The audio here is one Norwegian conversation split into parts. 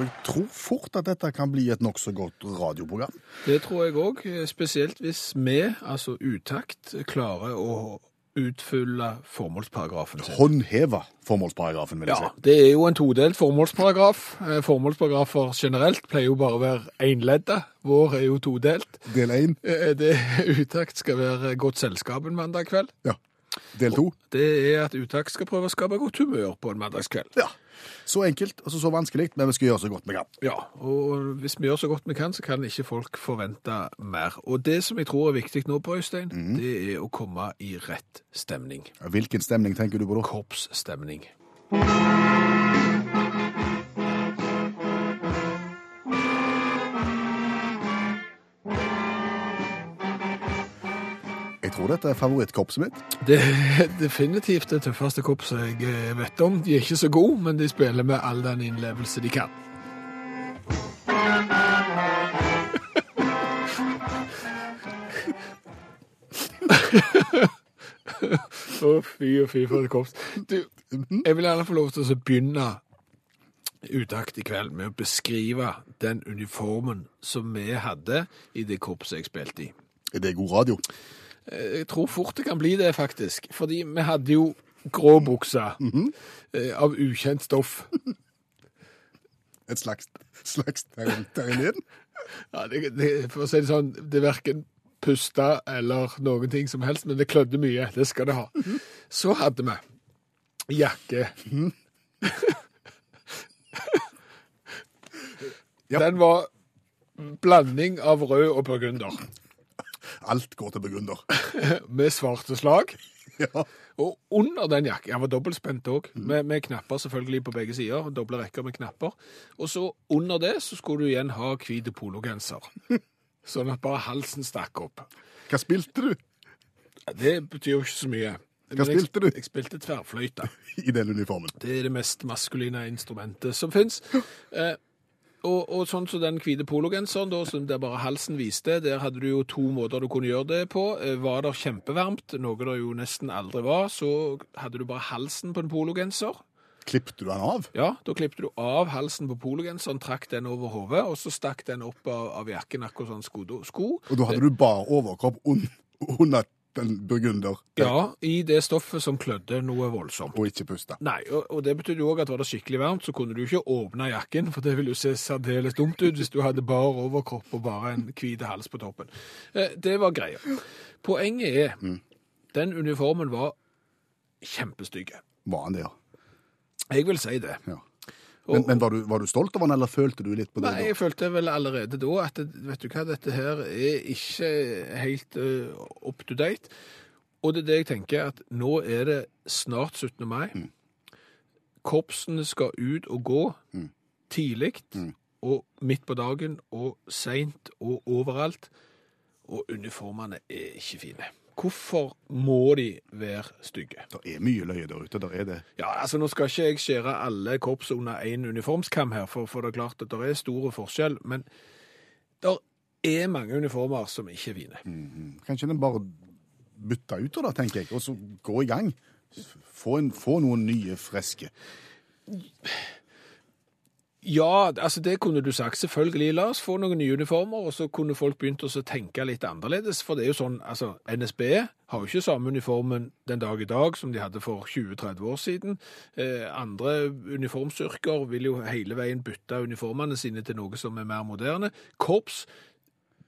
Så jeg tror fort at dette kan bli et nokså godt radioprogram. Det tror jeg òg, spesielt hvis vi, altså Utakt, klarer å utfylle formålsparagrafen sin. Håndheve formålsparagrafen, vil jeg Ja, si. det er jo en todelt formålsparagraf. Eh, Formålsparagrafer generelt pleier jo bare å være énledda. Vår er jo todelt. Del én. Eh, Det Utakt skal være godt selskap en mandag kveld. Ja. Del to. Det er at uttak skal prøve å skape godt humør på en mandagskveld. Ja. Så enkelt, altså så vanskelig, men vi skal gjøre så godt vi kan. Ja, og hvis vi gjør så godt vi kan, så kan ikke folk forvente mer. Og det som jeg tror er viktig nå på Øystein, det er å komme i rett stemning. Hvilken stemning tenker du på da? Korpsstemning. Jeg tror dette er favorittkorpset mitt. Det er definitivt det tøffeste korpset jeg eh, vet om. De er ikke så gode, men de spiller med all den innlevelse de kan. Å, fy og fy for et korps. Du, jeg vil gjerne få lov til å begynne utakt i kveld med å beskrive den uniformen som vi hadde i det korpset jeg spilte i. Er det god radio? Jeg tror fort det kan bli det, faktisk. Fordi vi hadde jo grå bukser eh, av ukjent stoff. Et slags, slags ter- terreneden? Ja, det, det, for å si det sånn, det verken pusta eller noen ting som helst, men det klødde mye. Det skal det ha. Så hadde vi jakke. Ja. Den var blanding av rød og burgunder, Alt går til begrunner. med svarte slag. Ja. Og under den jakken, han var dobbeltspent òg, med, med knapper selvfølgelig på begge sider, doble rekker med knapper. Og så under det så skulle du igjen ha hvit pologenser. Sånn at bare halsen stakk opp. Hva spilte du Ja, Det betyr jo ikke så mye. Hva jeg- spilte du? Jeg spilte tverrfløyte. i den uniformen? Det er det mest maskuline instrumentet som fins. Eh, og, og sånn som den hvite pologenseren, da, som der bare halsen viste, der hadde du jo to måter du kunne gjøre det på. Eh, var det kjempevarmt, noe det jo nesten aldri var, så hadde du bare halsen på en pologenser. Klippte du den av? Ja, da klippte du av halsen på pologenseren, trakk den over hodet, og så stakk den opp av, av jakken, akkurat sånn sko. sko. Og da hadde du bare overkropp un under den burgunder Ja, i det stoffet som klødde noe voldsomt. og ikke puste. Nei, og, og det betydde òg at var det skikkelig varmt, så kunne du ikke åpne jakken, for det ville jo se særdeles dumt ut hvis du hadde bar overkropp og bare en hvit hals på toppen. Eh, det var greia. Poenget er, den uniformen var kjempestygg. Var han det, ja? Jeg vil si det. ja. Men, men var, du, var du stolt av han, eller følte du litt på det? Nei, jeg følte vel allerede da at vet du hva, dette her er ikke helt uh, up to date. Og det er det jeg tenker, at nå er det snart 17. mai. Korpsene skal ut og gå tidlig, og midt på dagen, og seint og overalt. Og uniformene er ikke fine. Hvorfor må de være stygge? Det er mye løye der ute, der er det. Ja, altså Nå skal ikke jeg skjære alle korps under én uniformskam her, for, for det er klart at det er store forskjell. Men det er mange uniformer som ikke er fine. Kanskje den bare bytter ut da, det, tenker jeg, og så gå i gang. Få, en, få noen nye friske. Ja, altså det kunne du sagt. Selvfølgelig. La oss få noen nye uniformer, og så kunne folk begynt å tenke litt annerledes. For det er jo sånn, altså NSB har jo ikke samme uniformen den dag i dag som de hadde for 20-30 år siden. Eh, andre uniformsyrker vil jo hele veien bytte uniformene sine til noe som er mer moderne. Korps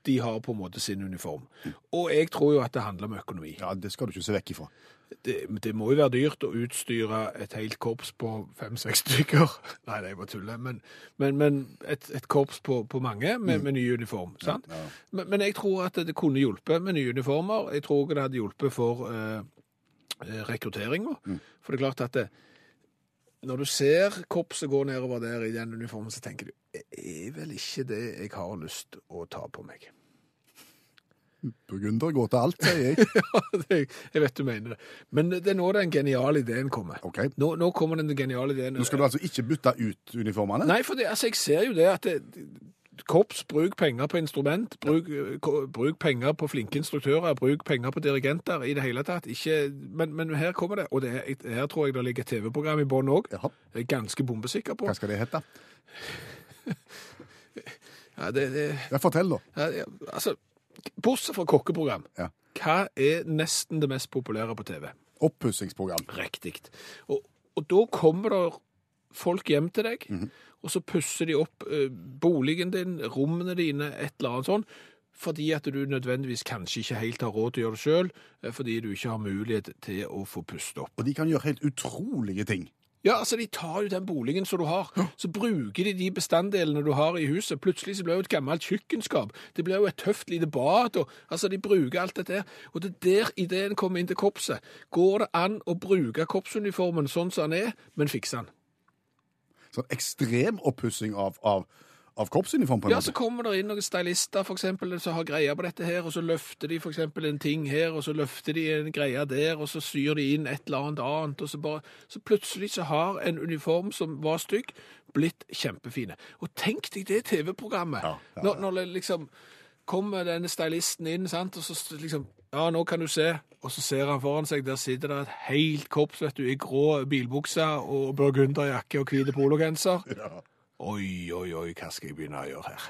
de har på en måte sin uniform. Og jeg tror jo at det handler om økonomi. Ja, det skal du ikke se vekk ifra. Det, det må jo være dyrt å utstyre et helt korps på fem-seks stykker. Nei, det er bare tulle. Men, men, men et, et korps på, på mange med, med ny uniform. sant? Men, men jeg tror at det kunne hjulpet med nye uniformer. Jeg tror det hadde hjulpet for eh, rekrutteringa. Mm. For det er klart at det, når du ser korpset gå nedover der i den uniformen, så tenker du det er vel ikke det jeg har lyst å ta på meg. Burgunder går til alt, sier jeg. Ja, det, jeg vet du mener det. Men det er nå den geniale ideen kommer. Ok. Nå, nå kommer den geniale ideen. Nå skal du altså ikke bytte ut uniformene? Nei, for det, altså, jeg ser jo det at det, korps, bruk penger på instrument, bruk, bruk penger på flinke instruktører, bruk penger på dirigenter i det hele tatt. Ikke, men, men her kommer det, og det, er- her tror jeg det ligger TV-program i bånn òg. Jeg er ganske bombesikker på. Hva skal det hete? Ja, det, det, Ja, fortell, da. ja, ja, altså, bortsett fra kokkeprogram, Ja. hva er nesten det mest populære på TV? Oppussingsprogram. Riktig. Og, og da kommer det folk hjem til deg, og så pusser de opp eh, boligen din, rommene dine, et eller annet sånn, fordi at du nødvendigvis kanskje ikke helt har råd til å gjøre det sjøl, fordi du ikke har mulighet til å få puste opp. Og de kan gjøre helt utrolige ting. Ja, altså de tar jo den boligen som du har, så bruker de de bestanddelene du har i huset. Plutselig så blir det jo et gammelt kjøkkenskap. Det blir jo et tøft lite bad. Og, altså de bruker alt dette her. Og det er der ideen kommer inn til korpset. Går det an å bruke korpsuniformen sånn som den er, men fikse den? Sånn ekstrem oppussing av, av, av korpsuniform, på en Ja, så kommer det inn noen stylister for eksempel, som har greia på dette her, og så løfter de for eksempel en ting her, og så løfter de en greie der, og så syr de inn et eller annet annet, og så bare, så plutselig så har en uniform som var stygg, blitt kjempefine. Og tenk deg det TV-programmet, Ja, ja, når, når det liksom kommer denne stylisten inn, sant, og så liksom, ja, nå kan du se, og så ser han foran seg, der sitter det et helt korps, vet du, i grå bilbukse og burgunderjakke og hvite pologenser. Ja. Oi, oi, oi, hva skal jeg begynne å gjøre her?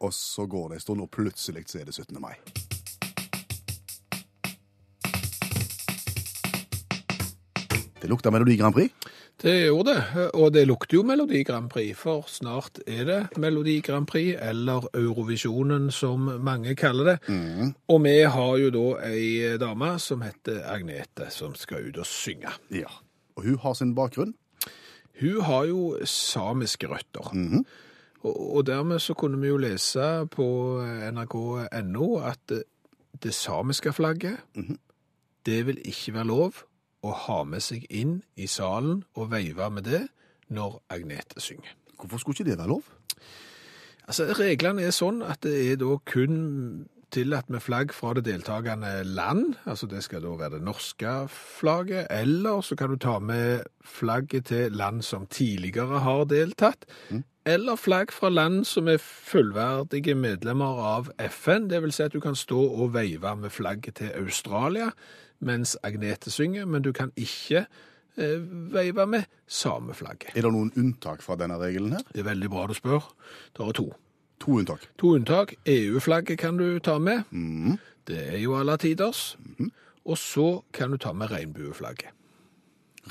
Og så går det en stund, og plutselig så er det 17. mai. Det lukter Melodi Grand Prix. Det gjorde det, og det lukter jo Melodi Grand Prix, for snart er det Melodi Grand Prix, eller Eurovisjonen som mange kaller det. Og vi har jo da ei dame som heter Agnete, som skal ut og synge. Ja. Og hun har sin bakgrunn. Hun har jo samiske røtter. og, og dermed så kunne vi jo lese på nrk.no at det samiske flagget, det vil ikke være lov å ha med seg inn i salen og veive med det når Agnete synger. Hvorfor skulle ikke det være lov? Altså, Reglene er sånn at det er da kun tillatt med flagg fra det deltakende land, altså det skal da være det norske flagget, eller så kan du ta med flagget til land som tidligere har deltatt, eller flagg fra land som er fullverdige medlemmer av FN, det vil si at du kan stå og veive med flagget til Australia, mens Agnete synger, men du kan ikke eh, veive med sameflagget. Er det noen unntak fra denne regelen her? Det er veldig bra du spør. Det er to. To unntak. To unntak. EU-flagget kan du ta med. Det er jo alle tiders. Og så kan du ta med regnbueflagget.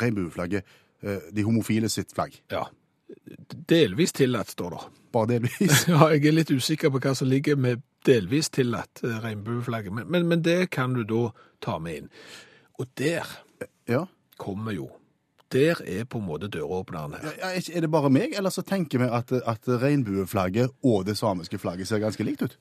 Regnbueflagget, eh, de homofile sitt flagg. Ja. Delvis tillatt, står det. Bare delvis. Ja, jeg er litt usikker på hva som ligger med delvis tillatt eh, regnbueflagget, men, men, men det kan du da ta med inn. Og der Ja. kommer jo Der er på en måte døråpneren her. Ja, er det bare meg, eller så tenker vi at, at regnbueflagget og det samiske flagget ser ganske likt ut?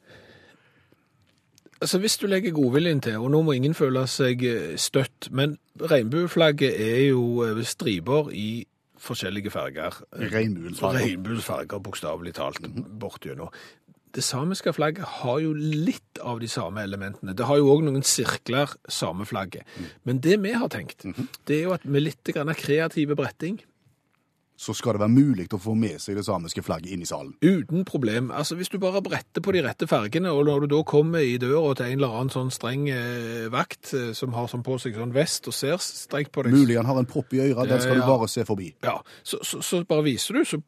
Altså, Hvis du legger godviljen til, og nå må ingen føle seg eh, støtt, men regnbueflagget er jo striper i forskjellige farger. Regnbuens farger. Regnbuens farger, bokstavelig talt, bortgjennom. Det samiske flagget har jo litt av de samme elementene. Det har jo òg noen sirkler, sameflagget. Men det vi har tenkt, det er jo at med litt kreative bretting, Så skal det være mulig å få med seg det samiske flagget inn i salen. Uten problem. Altså, Hvis du bare bretter på de rette fargene, og når du da kommer i døra til en eller annen sånn streng eh, vakt eh, som har sånn på seg sånn vest og ser strengt på deg Mulig han har en propp i øret, den skal Ja, du bare se forbi. Ja, så, så, så bare viser du, så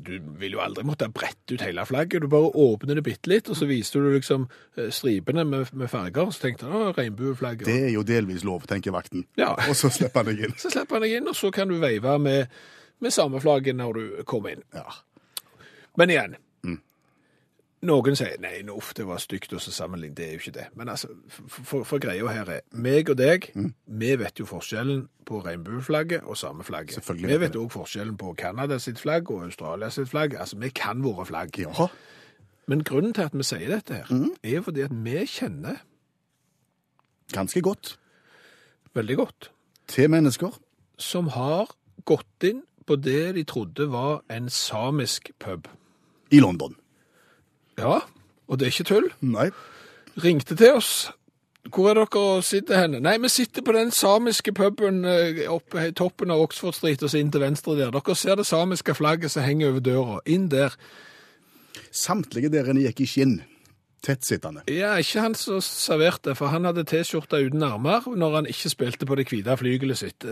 du vil jo aldri måtte brette ut hele flagget. Du bare åpner det bitte litt, og så viser du liksom eh, stripene med, med farger. Så tenkte han, regnbueflagget. Det er jo delvis lov, tenker vakten. Ja. Og så slipper han deg inn. Så slipper han deg inn, og så kan du veive med, med samme flagget når du kom inn. Ja. Men igjen, noen sier nei, uff, det var stygt å sammenligne, det er jo ikke det. Men altså, for, for, greia her er, meg og deg, vi vet jo forskjellen på regnbueflagget og sameflagget. Selvfølgelig Vi vet òg forskjellen på Canada sitt flagg og Australia sitt flagg. Altså, vi kan våre flagg. Ja. Men grunnen til at vi sier dette her, er fordi at vi kjenner Ganske godt. veldig godt, Til mennesker. som har gått inn på det de trodde var en samisk pub. I London. Ja, og det er ikke tull. Nei. Ringte til oss. Hvor er dere og sitter henne? Nei, vi sitter på den samiske puben eh, oppe i toppen av Oxford Street og så inn til venstre der. Dere ser det samiske flagget som henger over døra. Inn der. Samtlige der inne gikk i skinn. Tettsittende. Ja, ikke han som serverte, for han hadde T-skjorta uten armer når han ikke spilte på det hvite flygelet sitt.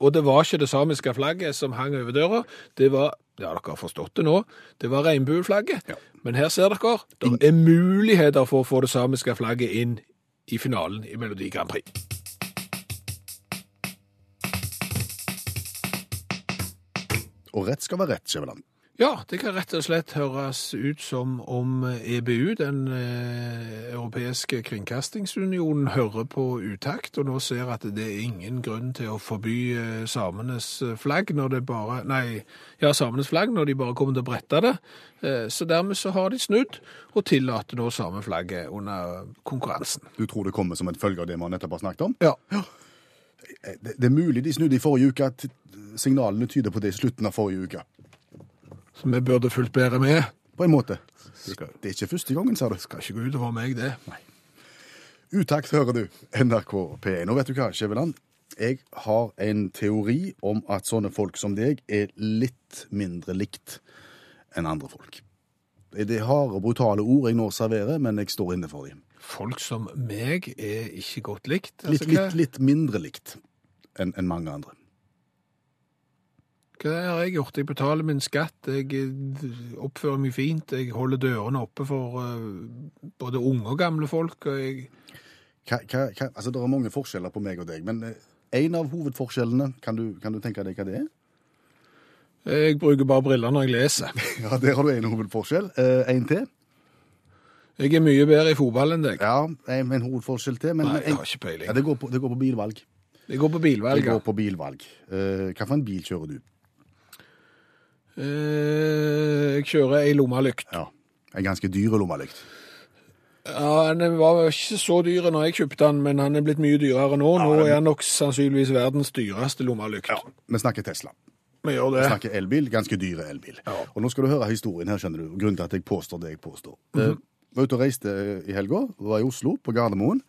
Og det var ikke det samiske flagget som hang over døra, det var, ja, dere har forstått det nå, det var regnbueflagget. Ja. Men her ser dere, det er muligheter for å få det samiske flagget inn i finalen i Melodi Grand Prix. Og rett skal være rett, Skjæveland. Ja, det kan rett og slett høres ut som om EBU, den eh, europeiske kringkastingsunionen, hører på utakt, og nå ser at det er ingen grunn til å forby eh, samenes flagg når det bare Nei, ja, samenes flagg når de bare kommer til å brette det. Eh, så dermed så har de snudd, og tillater nå sameflagget under konkurransen. Du tror det kommer som en følge av det vi nettopp har snakket om? Ja. Det, det er mulig de snudde i forrige uke, at signalene tyder på det i slutten av forrige uke. Så vi burde fulgt bedre med. På en måte. Det er ikke første gangen, sa du. Skal ikke gå utover meg, det. Nei. Utakt hører du. NRK P1. Og vet du hva, Skjæveland? Jeg har en teori om at sånne folk som deg er litt mindre likt enn andre folk. Det er harde, brutale ord jeg nå serverer, men jeg står inne for dem. Folk som meg er ikke godt likt. Altså, litt, litt, litt mindre likt enn enn mange andre. Hva har jeg gjort? Jeg betaler min skatt, jeg eh, oppfører meg fint, jeg holder dørene oppe for eh, både unge og gamle folk, og jeg... Hva, hva, hva, altså, det er mange forskjeller på meg og deg, men eh, en av hovedforskjellene, kan du, kan du tenke deg hva det er? Jeg bruker bare briller når jeg leser. Ja, Der har du en hovedforskjell. Eh, en til? Jeg er mye bedre i fotball enn deg. Ja, en, en hovedforskjell til. Men, Nei, jeg har ikke peiling. ja, det, går på, det går på bilvalg. Det går på Det går på bilvalg. Eh, hva for en bil kjører du? Eh, Jeg kjører ei lommelykt. Ja, En ganske dyr lommelykt. Ja, den var ikke så dyr når jeg kjøpte den, men han er blitt mye dyrere nå. Nå er han nok sannsynligvis verdens dyreste lommelykt. Ja, Vi snakker Tesla. Vi gjør Vi snakker elbil, ganske dyre elbil. Ja. Og nå skal du høre historien her, skjønner du. Grunnen til at jeg påstår det jeg påstår. Eh, var ute og reiste eh, i helga, var i Oslo, på Gardermoen.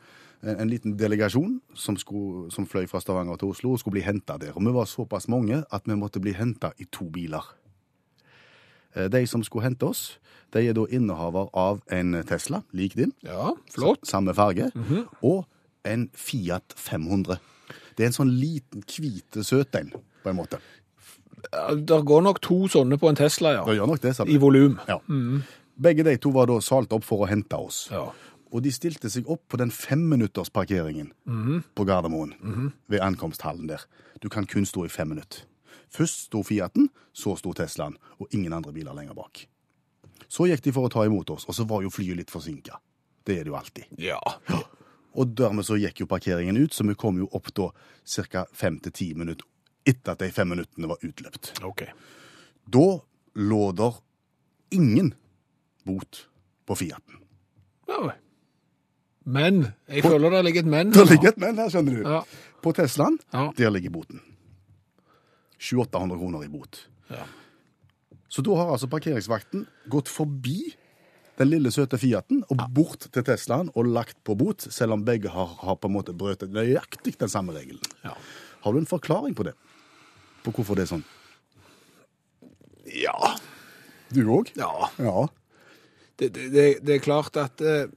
En, en liten delegasjon som, skulle, som fløy fra Stavanger til Oslo og skulle bli henta der. Og vi var såpass mange at vi måtte bli henta i to biler. Eh, De som skulle hente oss, de er da innehaver av en Tesla, lik din, Ja, flott. samme farge, og en Fiat 500. Det er en sånn liten, hvite søt en, på en måte. Det går nok to sånne på en Tesla, ja. Det gjør nok det, sa. I volum. Ja. Begge de to var da salt opp for å hente oss. Ja. Og de stilte seg opp på den femminuttersparkeringen på Gardermoen ved ankomsthallen der. Du kan kun stå i fem minutter. Først sto Fiaten, så sto Teslaen, og ingen andre biler lenger bak. Så gikk de for å ta imot oss, og så var jo flyet litt forsinka. Det er det jo alltid. Ja. Og dermed så gikk jo parkeringen ut, så vi kom jo opp da ca. fem til ti minutter etter at de fem minuttene var utløpt. OK. Da lå der ingen bot på Fiaten. Ja. Men jeg føler det ligger et men. Det ligger et men her, skjønner du. Ja. På Teslaen, Ja. der ligger boten. 700-800 kroner i bot. Ja. Så da har altså parkeringsvakten gått forbi den lille søte Fiaten og bort til Teslaen og lagt på bot, selv om begge har, har på en måte brøt nøyaktig den samme regelen. Ja. Har du en forklaring på det? På hvorfor det er sånn? ja. Du òg? Ja. Ja. Det, det, det- det er klart at eh,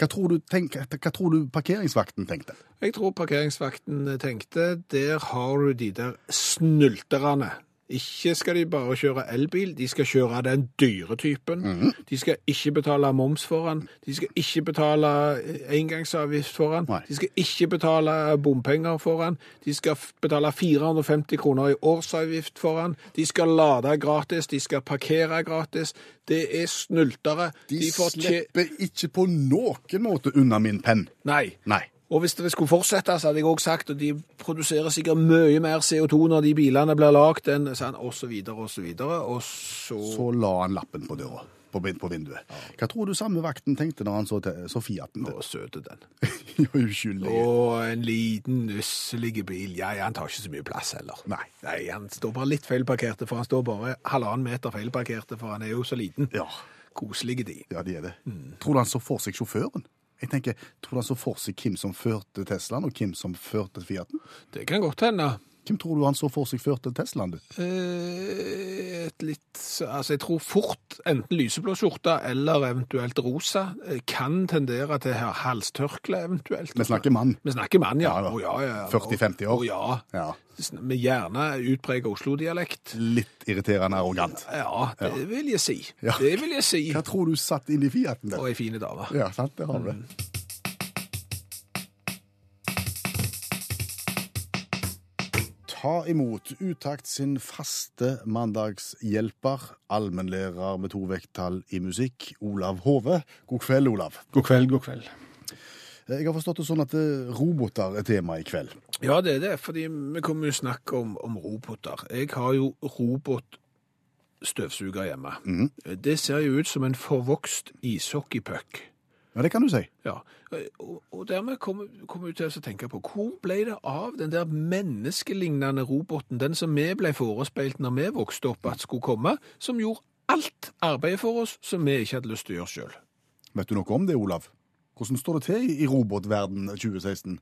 Hva tror, du tenk, hva tror du parkeringsvakten tenkte? Jeg tror parkeringsvakten tenkte, der har du de der snulterne. Ikke skal de bare kjøre elbil, de skal kjøre den dyre typen. De skal ikke betale moms for den. De skal ikke betale eh, engangsavgift for den. Nei. De skal ikke betale bompenger for den. De skal betale 450 kroner i årsavgift for den. De skal lade gratis, de skal parkere gratis. Det er snultere. De, de slipper ikke på noen måte unna min penn. Nei. Nei. Og hvis det skulle fortsette, så hadde jeg også sagt at de produserer sikkert mye mer CO2 når de bilene blir lagd, enn sånn, og så videre, og så videre, og så... Så la han lappen på døra. på, på vinduet. Hva tror du samme vakten tenkte når han så, til, så Fiaten? Å, søte den. Uskyldig. Og en liten, nusselig bil. Ja, ja, han tar ikke så mye plass heller. Nei. Nei, han står bare litt feilparkerte, for han står bare halvannen meter feilparkerte, for han er jo så liten. Ja. Koselige de. Ja, de er det. Tror du han så for seg sjåføren? Jeg tenker, Tror du han så for seg hvem som førte Teslaen, og hvem som førte Fiaten? Det kan godt hende. Hvem tror du han så for seg førte Teslaen? du? Eh, et litt Altså, jeg tror fort enten lyseblå skjorte eller eventuelt rosa eh, kan tendere til halstørkle, eventuelt. Vi snakker mann. Vi snakker mann, ja. Ja, ja, ja. 40-50 år. Å, ja. Ja. Med gjerne utpreget Oslo-dialekt. Litt irriterende arrogant. Ja, det vil jeg si. Det vil jeg si. Hva tror du satt inn i Fiaten? Og ei fine dame. Ja, sant, det har vi. Ta imot Utakt sin faste mandagshjelper, allmennlærer med to vekttall i musikk, Olav Hove. God kveld, Olav. God kveld, god kveld. Jeg har forstått det sånn at eh, roboter er tema i kveld. Ja, det er det, fordi vi kommer jo snakke om, om roboter. Jeg har jo robotstøvsuger hjemme. Det ser jo ut som en forvokst ishockeypuck. Ja, det kan du si. Ja, og, og dermed kommer kom vi til å tenke på, hvor ble det av den der menneskelignende roboten, den som vi ble forespeilt når vi vokste opp at skulle komme, som gjorde alt arbeidet for oss som vi ikke hadde lyst til å gjøre selv. Vet du noe om det, Olav? Hvordan står det til i robotverden 2016?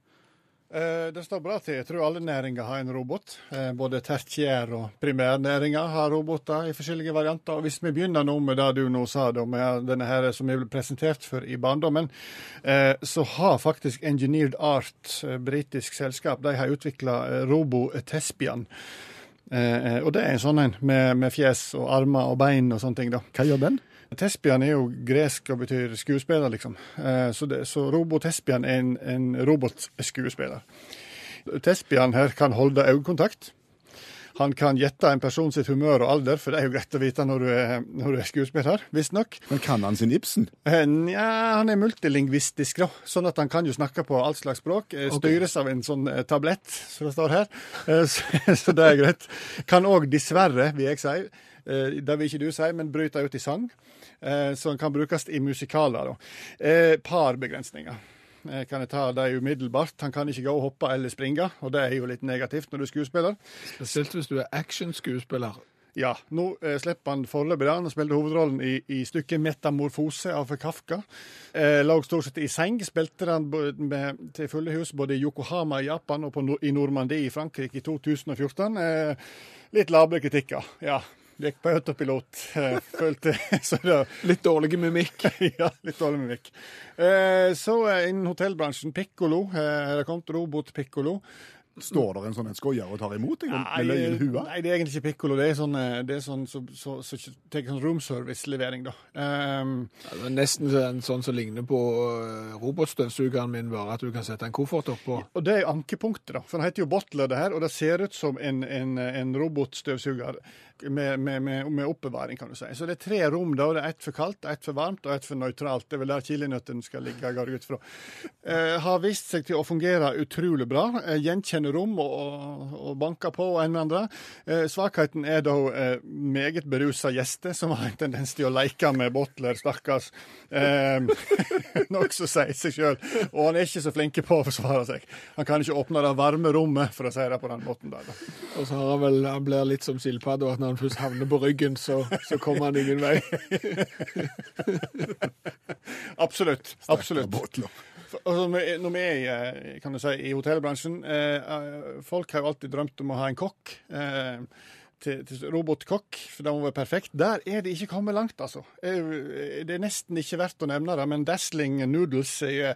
Eh, det står bra til. Jeg tror alle næringer har en robot. Eh, både tertiær- og primærnæringer har roboter i forskjellige varianter. Og Hvis vi begynner nå med det du nå sa, med denne her som jeg ble presentert for i barndommen, eh, så har faktisk Engineered Art, britisk selskap, de har utvikla Robo Tespian. Og det er en sånn en med, med fjes og armer og bein og sånne ting. da. Hva gjør den? Tespian er jo gresk og betyr skuespiller, liksom. Eh, Så, det, så Robo-Tespian er en, en robotskuespiller. Tespian her kan holde øyekontakt. Han kan gjette en person sitt humør og alder, for det er jo greit å vite når du er, når du er skuespiller, visstnok. Men kan han sin Ibsen? Eh, Nja, han er multilingvistisk, da. Sånn at han kan jo snakke på alt slags språk. Eh, Styres av en sånn tablett, som det står her. Så, så det er greit. Kan òg dessverre, vil jeg si, det vil ikke du si, men bryte ut i sang. Eh, Så han kan brukes i musikaler, da. Eh, Parbegrensninger. Eh, Kan jeg ta det umiddelbart. Han kan ikke gå og hoppe eller springe, og det er jo litt negativt når du er skuespiller. Spesielt hvis du er actionskuespiller. Ja, nå eh, slipper han foreløpig det. Han spilte hovedrollen i, i stykket 'Metamorfose' av Kafka. Eh, lå stort sett i seng. Spilte han med, til fulle hus både i Yokohama i Japan og på, i Normandie i Frankrike i 2014. Eh, litt labre kritikker, ja. Gikk på autopilot. Eh, følte så det, Litt dårlig mimikk. ja, litt dårlig mimikk. Eh, så eh, innen hotellbransjen, Piccolo. Eh, det kom robot Piccolo. Står der en sånn en skoier og tar imot deg med løyen eh, hua? nei, det er egentlig ikke piccolo. Det er sånn, det er sånn så, så, så, tar sånn room service-levering, da. Um, Ja, det er nesten en sånn som ligner på robotstøvsugeren min, bare at du kan sette en koffert oppå. og det er ankepunktet, da. For den heter jo Bottler, det her, og det ser ut som en, en, en robotstøvsuger med, med, med, oppbevaring, kan du si. Så det er tre rom, da. Det er ett for kaldt, ett for varmt og ett for nøytralt. Det er vel der kilenøttene skal ligge, går ut fra. Eh, har vist seg til å fungere utrolig bra. Eh, gjenkjenner rom og, og, og banker på og en med andre. Eh, svakheten er da eh, meget berusa gjester som har en tendens til å leke med Bottler, stakkars. Eh, Nokså sier seg sjøl. Og han er ikke så flink på å forsvare seg. Han kan ikke åpne det varme rommet, for å si det på den måten der. da. Og så har han vel, han blir litt som skilpadda, at når han først havner på ryggen, så, så kommer han ingen vei. Absolutt. Absolutt. Altså, når vi er- i, eh, kan du si, i hotellbransjen eh, eh, Folk har jo alltid drømt om å ha en kokk. Eh, til, til robotkokk, for det må være perfekt. Der er det ikke kommet langt, altså. Eh, Det er nesten ikke verdt å nevne det, men Dazzling Noodles er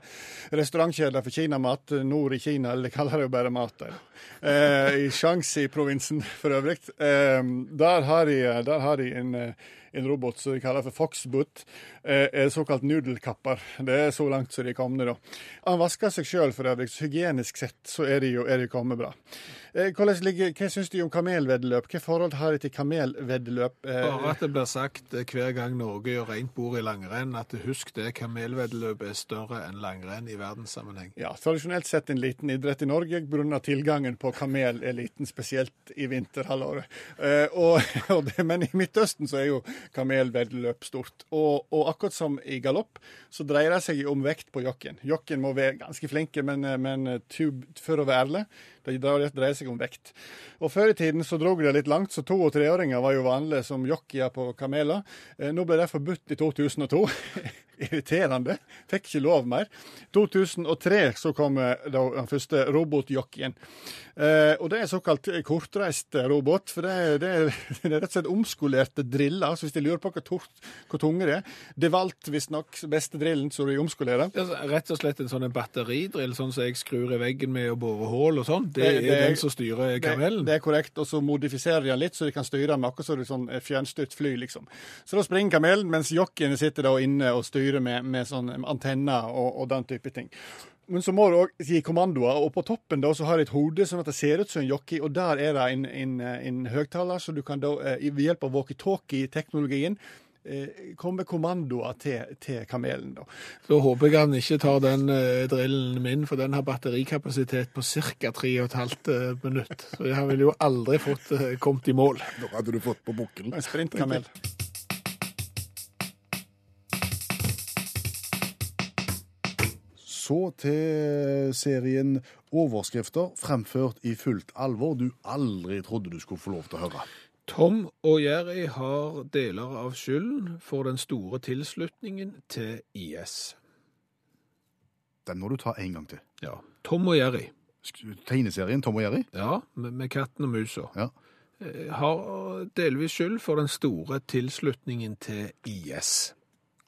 restaurantkjede for kinamat nord i Kina, eller de kaller det jo bare mat der. Eh, I Shanxi-provinsen for øvrig. Eh, der har de, der har de en, eh, en robot som de kaller for Foxboot. Eh, er såkalt nudelkapper. Det er så langt som de er kommet, da. Han vasker seg sjøl for øvrig, så hygienisk sett så er de jo er de kommet bra. Eh, ligger, hva syns du om kamelveddeløp? Hva forhold har de til kamelveddeløp? Eh, Bare at det blir sagt hver gang Norge gjør rent bord i langrenn, at husk det, kamelveddeløp er større enn langrenn i verdenssammenheng. Ja, tradisjonelt sett en liten idrett i Norge grunnet tilgangen på kamel er liten, spesielt i vinterhalvåret. Og, og det, men i Midtøsten så er jo kamelveddeløp stort. Og, og akkurat som i galopp, så dreier det seg om vekt på jokken. Jokken må være ganske flinke, men, men tub, for å være ærlig, det dreier seg om vekt. Og Før i tiden så drog det litt langt, så to- og treåringer var jo vanlige som jockeyer på kameler. Eh, Nå ble det forbudt i 2002. Irriterende. Fikk ikke lov mer. 2003 så kom eh, den første robotjockeyen. Eh, og det er såkalt kortreist robot, for det er, det er, det er rett og slett omskolerte driller. Så hvis de lurer på hvor, tort, hvor tunge det er Det valgte visstnok beste drillen, som de omskolerer. Rett og slett en sånn batteridrill, sånn som jeg skrur i veggen med å bore hull og sånn. Det, Det- det er den som styrer Det, kamelen. det er korrekt, og så modifiserer de den litt, så de kan styre med akkurat som et sånn fjernstyrt fly, liksom. Så da springer kamelen, mens jockeyene sitter da inne og styrer med, med sånn antenner og, og den type ting. Men så må du òg gi kommandoer, og på toppen da så har de et hode sånn at det ser ut som en jockey, og der er det en, en, en høyttaler, så du kan da eh, ved hjelp av walkietalkie-teknologien komme med kommandoer til, til kamelen. da. Så håper jeg han ikke tar den eh, drillen min, for den har batterikapasitet på ca. 3,5 minutt. Så jeg ville jo aldri fått eh, kommet i mål. Da hadde du fått på bukkelen. En sprintkamel. Så til serien overskrifter fremført i fullt alvor du aldri trodde du skulle få lov til å høre. Tom og Jerry har deler av skylden for den store tilslutningen til IS. Den må du ta en gang til. Ja. Tom og Jerry, Tegneserien Tom og Jerry? ja, med, med katten og musa, Ja. eh, har delvis skyld for den store tilslutningen til IS.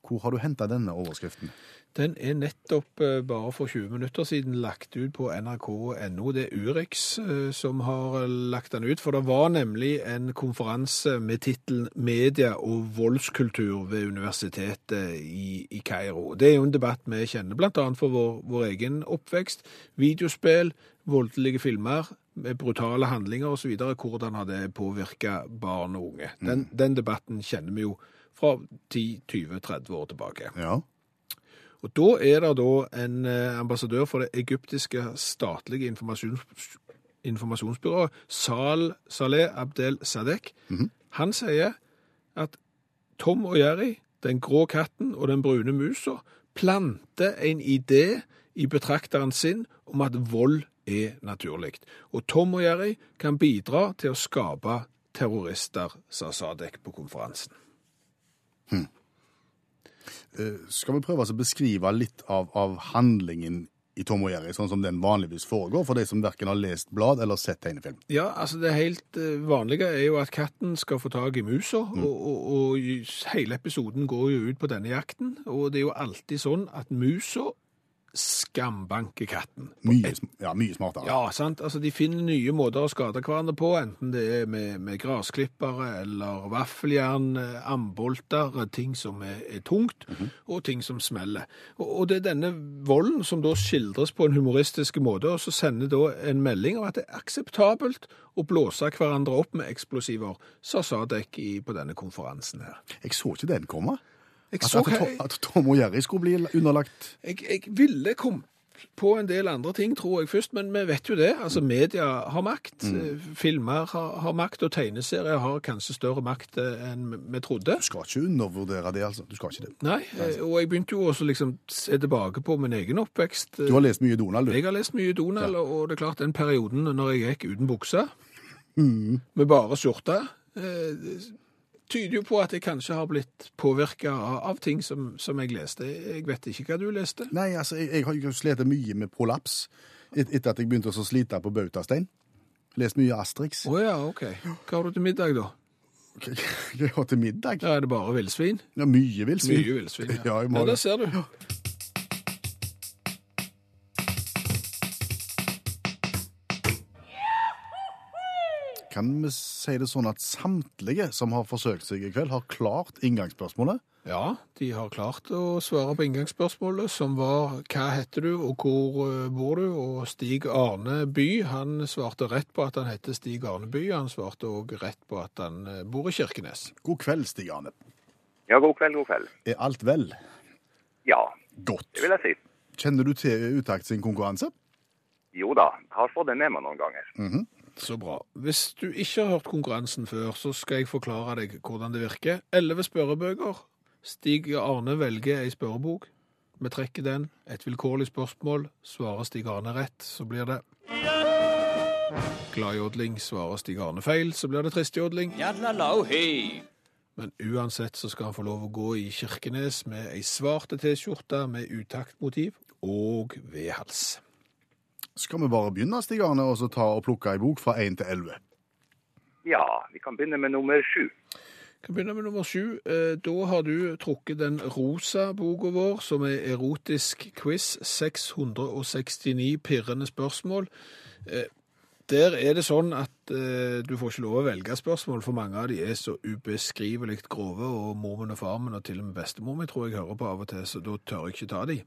Hvor har du henta denne overskriften? Den er nettopp eh, bare for 20 minutter siden lagt ut på nrk.no. Det er Urix eh, som har eh, lagt den ut, for det var nemlig en konferanse med tittelen 'Media og voldskultur' ved universitetet i, i Kairo. Det er jo en debatt vi kjenner bl.a. for vår, vår egen oppvekst. Videospill, voldelige filmer med brutale handlinger osv. Hvordan har det påvirka barn og unge? Den, den debatten kjenner vi jo fra 10-20-30 år tilbake. Ja. Og da er det da en eh, ambassadør for det egyptiske statlige informasjons, informasjonsbyrået, Sal Saleh Abdel Sadek. Han sier at Tom og Jerry, den grå katten og den brune musa, planter en idé i betrakteren sin om at vold er naturlig. Og Tom og Jerry kan bidra til å skape terrorister, sa Sadek på konferansen. Eh, Skal vi prøve å beskrive litt av, av handlingen i Tom og Jerry, sånn som den vanligvis foregår, for de som verken har lest blad eller sett tegnefilm? Ja, altså det helt eh, vanlige er jo at katten skal få tak i musa, og, og, og hele episoden går jo ut på denne jakten, og det er jo alltid sånn at musa skambanker katten. Mye, ja, mye smartere. Ja, sant? Altså de finner nye måter å skade hverandre på, enten det er med, med grasklippere eller vaffeljern, ambolter, ting som er, er tungt, og ting som smeller. Og, og det er denne volden som da skildres på en humoristisk måte, og så sender da en melding om at det er akseptabelt å blåse hverandre opp med eksplosiver, sa Sadek i, på denne konferansen her. Jeg så ikke den komme. At, at, Tom- at Tom og Jerry skulle bli underlagt jeg, jeg ville komme på en del andre ting, tror jeg først, men vi vet jo det. Altså, media har makt, Mm. filmer har, har makt, og tegneserier har kanskje større makt eh, enn vi trodde. Du skal ikke undervurdere det, altså. Du skal ikke det. Nei, eh, og jeg begynte jo også liksom se tilbake på min egen oppvekst. Du har lest mye Donald, du. Jeg har lest mye Donald, og det er klart den perioden når jeg gikk uten bukse, med bare skjorte, eh, tyder jo på at jeg kanskje har blitt påvirka av, av ting som, som jeg leste. Jeg vet ikke hva du leste. Nei, altså, jeg, jeg har slitt mye med prolaps et, etter at jeg begynte å slite på bautastein. Lest mye Asterix. Å ja, OK. Hva har du til middag, da? Hva jeg har til middag? Ja, Er det bare villsvin? Ja, mye villsvin. Mye villsvin. Ja, ja, det. der ser du. Kan vi si det sånn at samtlige som har forsøkt seg i kveld, har klart inngangsspørsmålet? Ja, de har klart å svare på inngangsspørsmålet, som var hva heter du og hvor eh, bor du? Og Stig Arne By, han svarte rett på at han heter Stig Arne By. Han svarte òg rett på at han eh, bor i Kirkenes. God kveld, Stig Arne. Ja, god kveld, god kveld. Er alt vel? Ja, Godt. det vil jeg si. Kjenner du til Utakt sin konkurranse? Jo da, har fått det med meg noen ganger. Så bra. Hvis du ikke har hørt konkurransen før, så skal jeg forklare deg hvordan det virker. Elleve spørrebøker. Stig Arne velger ei spørrebok. Vi trekker den. Et vilkårlig spørsmål. Svarer Stig Arne rett, så blir det Gladjodling. Svarer Stig Arne feil, så blir det tristjodling. Men uansett så skal han få lov å gå i Kirkenes med ei svarte T-skjorte med utaktmotiv og vedhals. Skal vi bare begynne, Stig Arne, og så ta og plukke ei bok fra 1 til 11? Ja, vi kan begynne med nummer sju. kan begynne med nummer sju. Eh, Da har du trukket den rosa boka vår, som er erotisk quiz. 669 pirrende spørsmål. Eh, Der er det sånn at eh, du får ikke lov å velge spørsmål, for mange av de er så ubeskrivelig grove, og mormen og farmen og til og med bestemor mi tror jeg hører på av og til, så da tør jeg ikke ta de.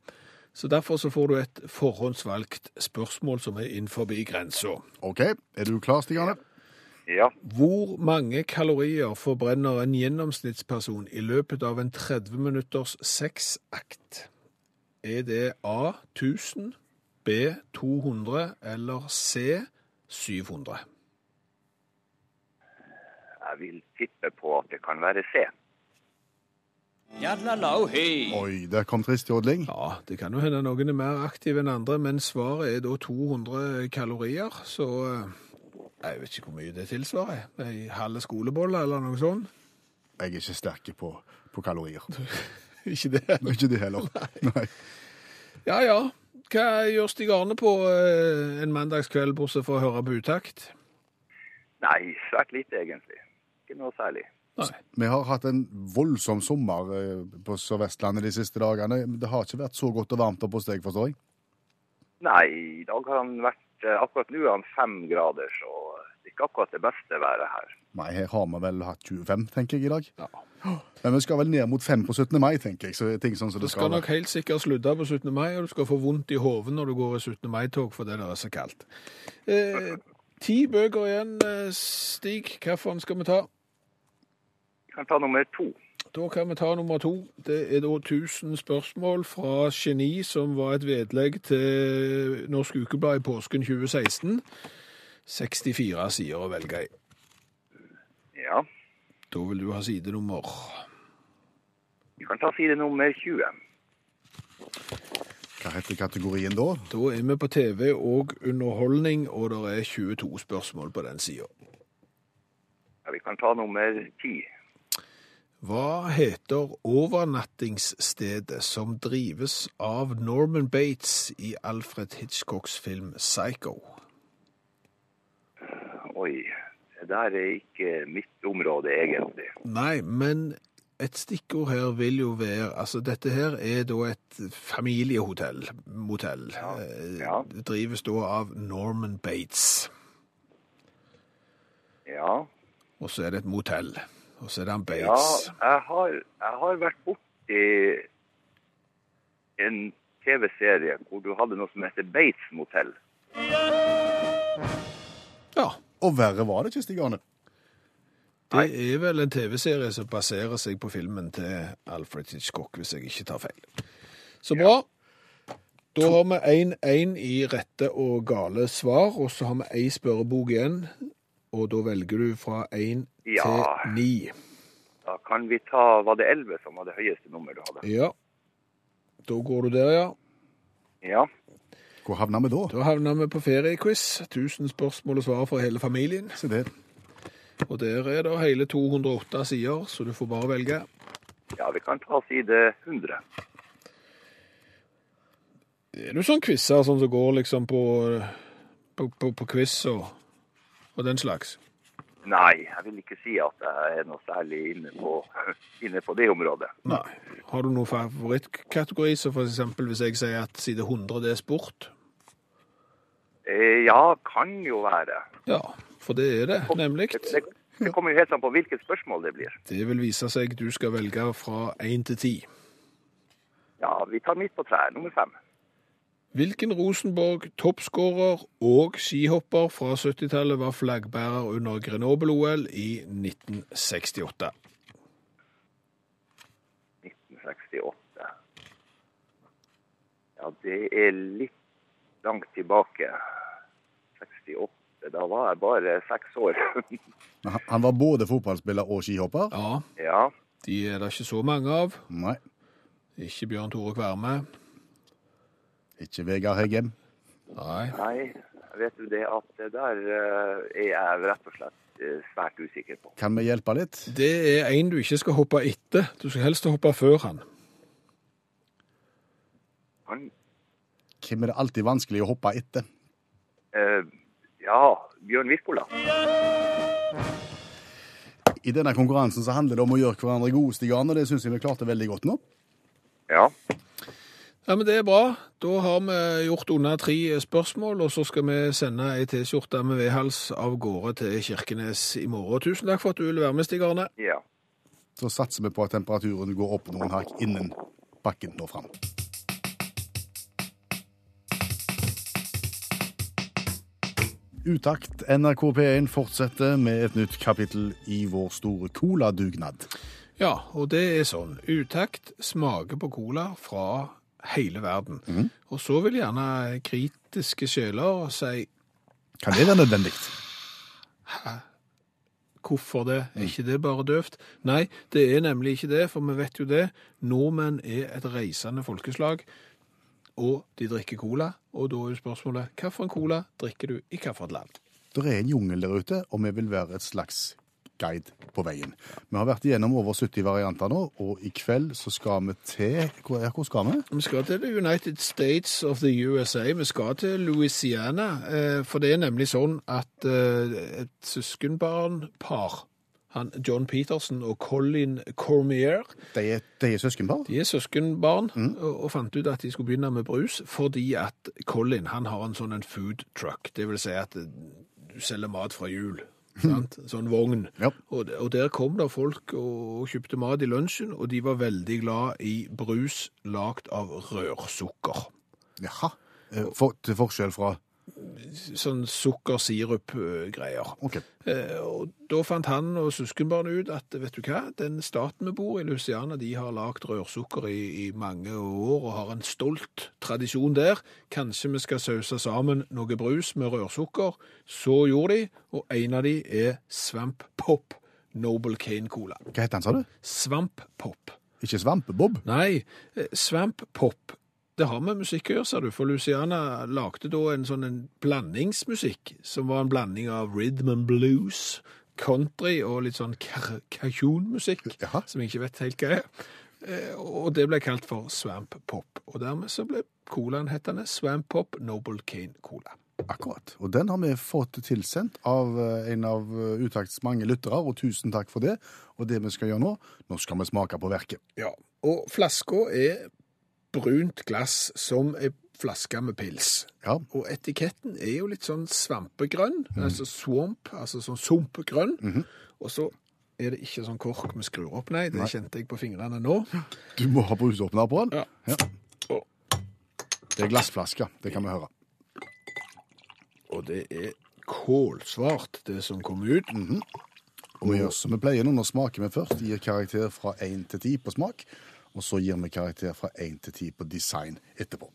Så derfor så får du et forhåndsvalgt spørsmål som er innenfor grensa. OK, er du klar, Stig Arne? Ja, Hvor mange kalorier forbrenner en gjennomsnittsperson i løpet av en 30 minutters sexakt? Er det A 1000, B 200 eller C 700? jeg vil tippe på at det kan være C. Oi, der kom tristjodling. Ja, det kan jo hende noen er mer aktive enn andre, men svaret er da 200 kalorier, så eh, jeg vet ikke hvor mye det tilsvarer. Ei halv skolebolle eller noe sånt? Jeg er ikke sterk på, på kalorier. Ikke det? Ikke det heller. Nei. Ja, ja. Hva gjør Stig Arne på eh, en mandagskveld, bortsett fra å høre på utakt? Nei, svært lite egentlig. Ikke noe særlig. Nei. Vi har hatt en voldsom sommer eh, på Sør-Vestlandet de siste dagene. Det har ikke vært så godt og varmt oppe hos deg, forstår jeg? Nei, i dag har han vært eh, Akkurat nå er han fem grader, så det er ikke akkurat det beste været her. Nei, her har vi vel hatt 25, tenker jeg, i dag. Ja. Men vi skal vel ned mot 5 på 17. mai, tenker jeg. Så ting sånn som Du det skal skal nok helt sikkert slutte på 17. mai, og du skal få vondt i hodet når du går i 17. mai-tog fordi det er så kaldt. Eh, ti bøker igjen, eh, Stig. Hvilken skal vi ta? Vi kan ta nummer to. Da kan vi ta nummer to. Det er da 1000 spørsmål fra Geni, som var et vedlegg til Norsk Ukeblad i påsken 2016. 64 sider å velge i. Ja, Da vil du ha sidenummer. vi kan ta side nummer 20. Hva heter kategorien da? Da er vi på TV og underholdning, og det er 22 spørsmål på den sida. Ja, vi kan ta nummer 10. Hva heter overnattingsstedet som drives av Norman Bates i Alfred Hitchcocks film Psycho? Oi, det der er ikke mitt område egentlig. Nei, men et stikkord her vil jo være Altså, dette her er da et familiehotell. Motell. Ja. ja. Det drives da av Norman Bates. Ja, Og så er det et motell. Og så er det han ja jeg, har, jeg har vært borti en TV-serie hvor du hadde noe som heter Bates motell. Ja. Og verre var det ikke, Stig Arne. Det er vel en TV-serie som baserer seg på filmen til Alfred Hitchcock, hvis jeg ikke tar feil. Så bra. Da har vi 1-1 i rette og gale svar, og så har vi ei spørrebok igjen. Og da velger du fra 1 Ja. til 9. Da kan vi ta Var det 11 som var det høyeste nummer du hadde? Ja. Da går du der, ja. Ja. Hvor havna vi da? Da havner vi på feriequiz. 1000 spørsmål og svar for hele familien. Se det. Og der er det hele 208 sider, så du får bare velge. ja, vi kan ta side 100. Er du sånn quizer, sånn som går liksom på, på, på, på quiz og, og den slags? Nei, jeg vil ikke si at jeg er noe særlig inne på, inne på det området. Nei. Har du noen favorittkategori, så eksempel hvis jeg sier at side 100 det er sport? Eh, ja, kan jo være. Ja, for det er det, nemlig. Det, det, kommer jo helt an på hvilket spørsmål det blir. Det vil vise seg du skal velge fra 1 til 10. Ja, vi tar midt på treet, nummer fem. Hvilken Rosenborg toppskårer og skihopper fra 70-tallet var flaggbærer under Grenoble-OL i 1968? 1968. Ja, det er litt langt tilbake. 68 Da var jeg bare seks år. Han var både fotballspiller og skihopper. Ja, ja. de er det ikke så mange av. Nei, Ikke Bjørn Tore Kverme. Ikke Vegard Heggem. Nei. Nei, vet du det at det der eh, er jeg rett og slett eh, svært usikker på. Kan vi hjelpe litt? Det er en du ikke skal hoppe etter. Du skal helst hoppe før han. Han, Hvem er det alltid vanskelig å hoppe etter? Uh, ja, Bjørn Wirkola. I denne konkurransen så handler det om å gjøre hverandre gode, Stig Arne, og det syns jeg vi klarte veldig godt nå. Ja. Ja, men Det er bra. Da har vi gjort unna tre spørsmål, og så skal vi sende ei T-skjorte med vedhals av gårde til Kirkenes i morgen. Tusen takk for at du ville være med, Stig Arne. ja. Så satser vi på at temperaturen går opp noen hakk innen bakken når fram. Utakt NRK P1 fortsetter med et nytt kapittel i vår store coladugnad. Ja, og det er sånn. Utakt smaker på cola fra hele verden. Og så vil gjerne kritiske sjeler si Kan det være nødvendig? Hvorfor det? Er ikke det bare døvt? Nei, det er nemlig ikke det, for vi vet jo det. Nordmenn er et reisende folkeslag, og de drikker cola. Og da er jo spørsmålet, hvilken cola drikker du i hvilket land? Det er en jungel der ute, og vi vil være et slags guide på veien. Vi har vært igjennom over 70 varianter nå, og i kveld så skal vi til Hvor, hvor skal vi? Vi skal til The United States of the USA. Vi skal til Louisiana. eh, For det er nemlig sånn at eh, et søskenbarnpar, han John Peterson og Colin Cormier, De er, de er søskenbarn? de er søskenbarn og, og fant ut at de skulle begynne med brus fordi at Colin han har en sånn en food truck. Det vil si at eh, du selger mat fra jul. Sant? Sånn vogn. Ja. Og, og der kom det folk og, kjøpte mat i lunsjen, og de var veldig glad i brus lagd av rørsukker. Jaha. Eh, For, til forskjell fra Sånn sukker-sirup-greier. Okay. Eh, og da fant han og søskenbarnet ut at vet du hva, den staten vi bor i, Luciana, de har lagd rørsukker i, i mange år og har en stolt tradisjon der. Kanskje vi skal sause sammen noe brus med rørsukker. Så gjorde de, og en av de er Svamp Pop Noble Cane Cola. Hva heter han, sa du? Svamp Pop. Ikke Svampebob? Nei, eh, Svamp Pop. Det har med musikk å gjøre, sa du, for Luciana lagde da en sånn en blandingsmusikk, som var en blanding av rhythm and blues, country og litt sånn kajun-musikk, ja. som jeg ikke vet helt hva er. Eh, Og det ble kalt for Swamp Pop. Og dermed så ble colaen hettende Swamp Pop Noble Cane Cola. Akkurat. Og den har vi fått tilsendt av eh, en av eh, Utakts mange lyttere, og tusen takk for det. Og det vi skal gjøre nå, nå skal vi smake på verket. Ja, og flaska er brunt glass som ei flaske med pils. Ja, Og etiketten er jo litt sånn svampegrønn, altså swamp, altså sånn sumpgrønn. Og så er det ikke sånn kork vi skrur opp, nei, det kjente jeg på fingrene nå. du må ha brusåpner på den. Ja. Ja. Og, Det er glassflaske, det kan vi høre. og det er kålsvart, det som kom ut. Og vi gjør som vi pleier nå, nå smaker vi først, gir karakter fra 1 til 10 på smak, og så gir vi karakter fra 1 til 10 på design etterpå.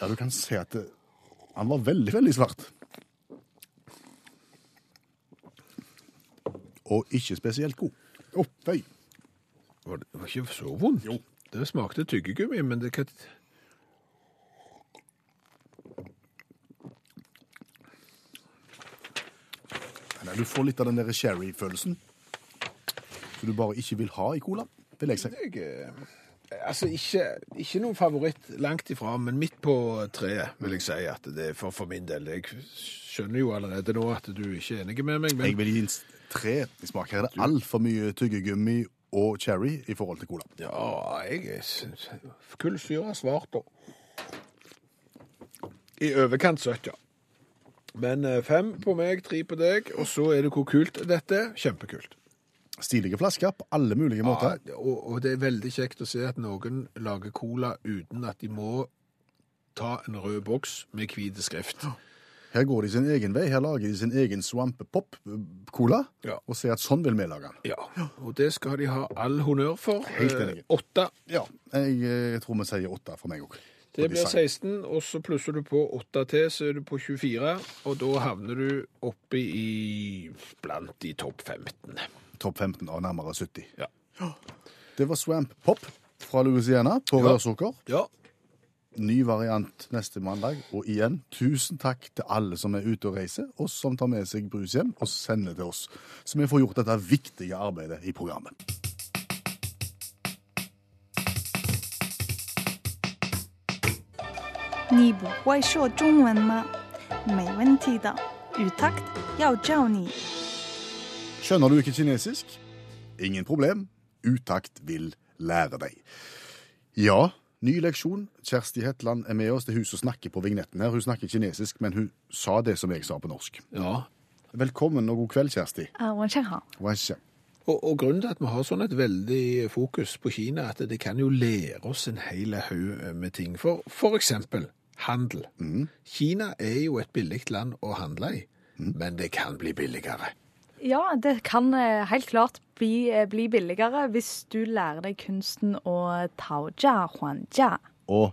Ja, du kan se at det, han var veldig, veldig svart. Og ikke spesielt god. Å, fei. Var det var ikke så vondt. Jo. Det smakte tyggegummi, men det kan... Nei, du får litt av den der sherry-følelsen, som du bare ikke vil ha i cola, vil jeg si. Jeg, altså, ikke, ikke noen favoritt langt ifra, men midt på treet vil jeg si at det er for, for min del. Jeg skjønner jo allerede nå at du ikke er enig med meg, men Jeg vil gi en tre i smak. Her er det altfor mye tyggegummi og cherry i forhold til cola. Ja, jeg syns Kullsyre har svart da. I overkant søtt, ja. Men eh, fem på meg, tre på deg, og så er det hvor kult dette er. Kjempekult. Stilige flasker på alle mulige måter. Ja, og, og det er veldig kjekt å se at noen lager cola uten at de må ta en rød boks med hvit skrift. Her går de sin egen vei. Her lager de sin egen svampepop-cola, Ja. og sier at sånn vil vi lage den. Ja, og det skal de ha all honnør for. Helt Eh, enig. Åtte. Ja, jeg, jeg, tror vi sier åtte for meg òg. Det blir 16, og så plusser du på 8 til, så er du på 24, og da havner du oppe i blant de topp 15 Topp 15 av nærmere 70. Ja. Det var Swamp Pop fra Louisiana på Ja. rørsukker. Ja, Ny variant neste mandag. Og igjen, tusen takk til alle som er ute og reiser, og som tar med seg brus hjem og sender til oss. Så vi får gjort dette viktige arbeidet i programmet. 你不会说中文吗？没问题的，语 takt 要教你。 Skjønner du ikke kinesisk? Ingen problem. Utakt vil lære deg. Ja, ny leksjon. Kjersti Hetland er med oss. Det er hun som snakker på vignetten her. Hun snakker kinesisk, men hun sa det som jeg sa på norsk. Ja. Velkommen og god kveld, Kjersti. Uh, og, og, grunnen til at vi har sånn et veldig fokus på Kina, at det kan jo lære oss en hel haug eh, med ting. For, for eksempel handel. Mm. Kina er jo et billig land å handle i, mm. men det kan bli billigere. Ja, det kan eh, helt klart bli, eh, bli billigere hvis du lærer deg kunsten å taojia huanjia. Og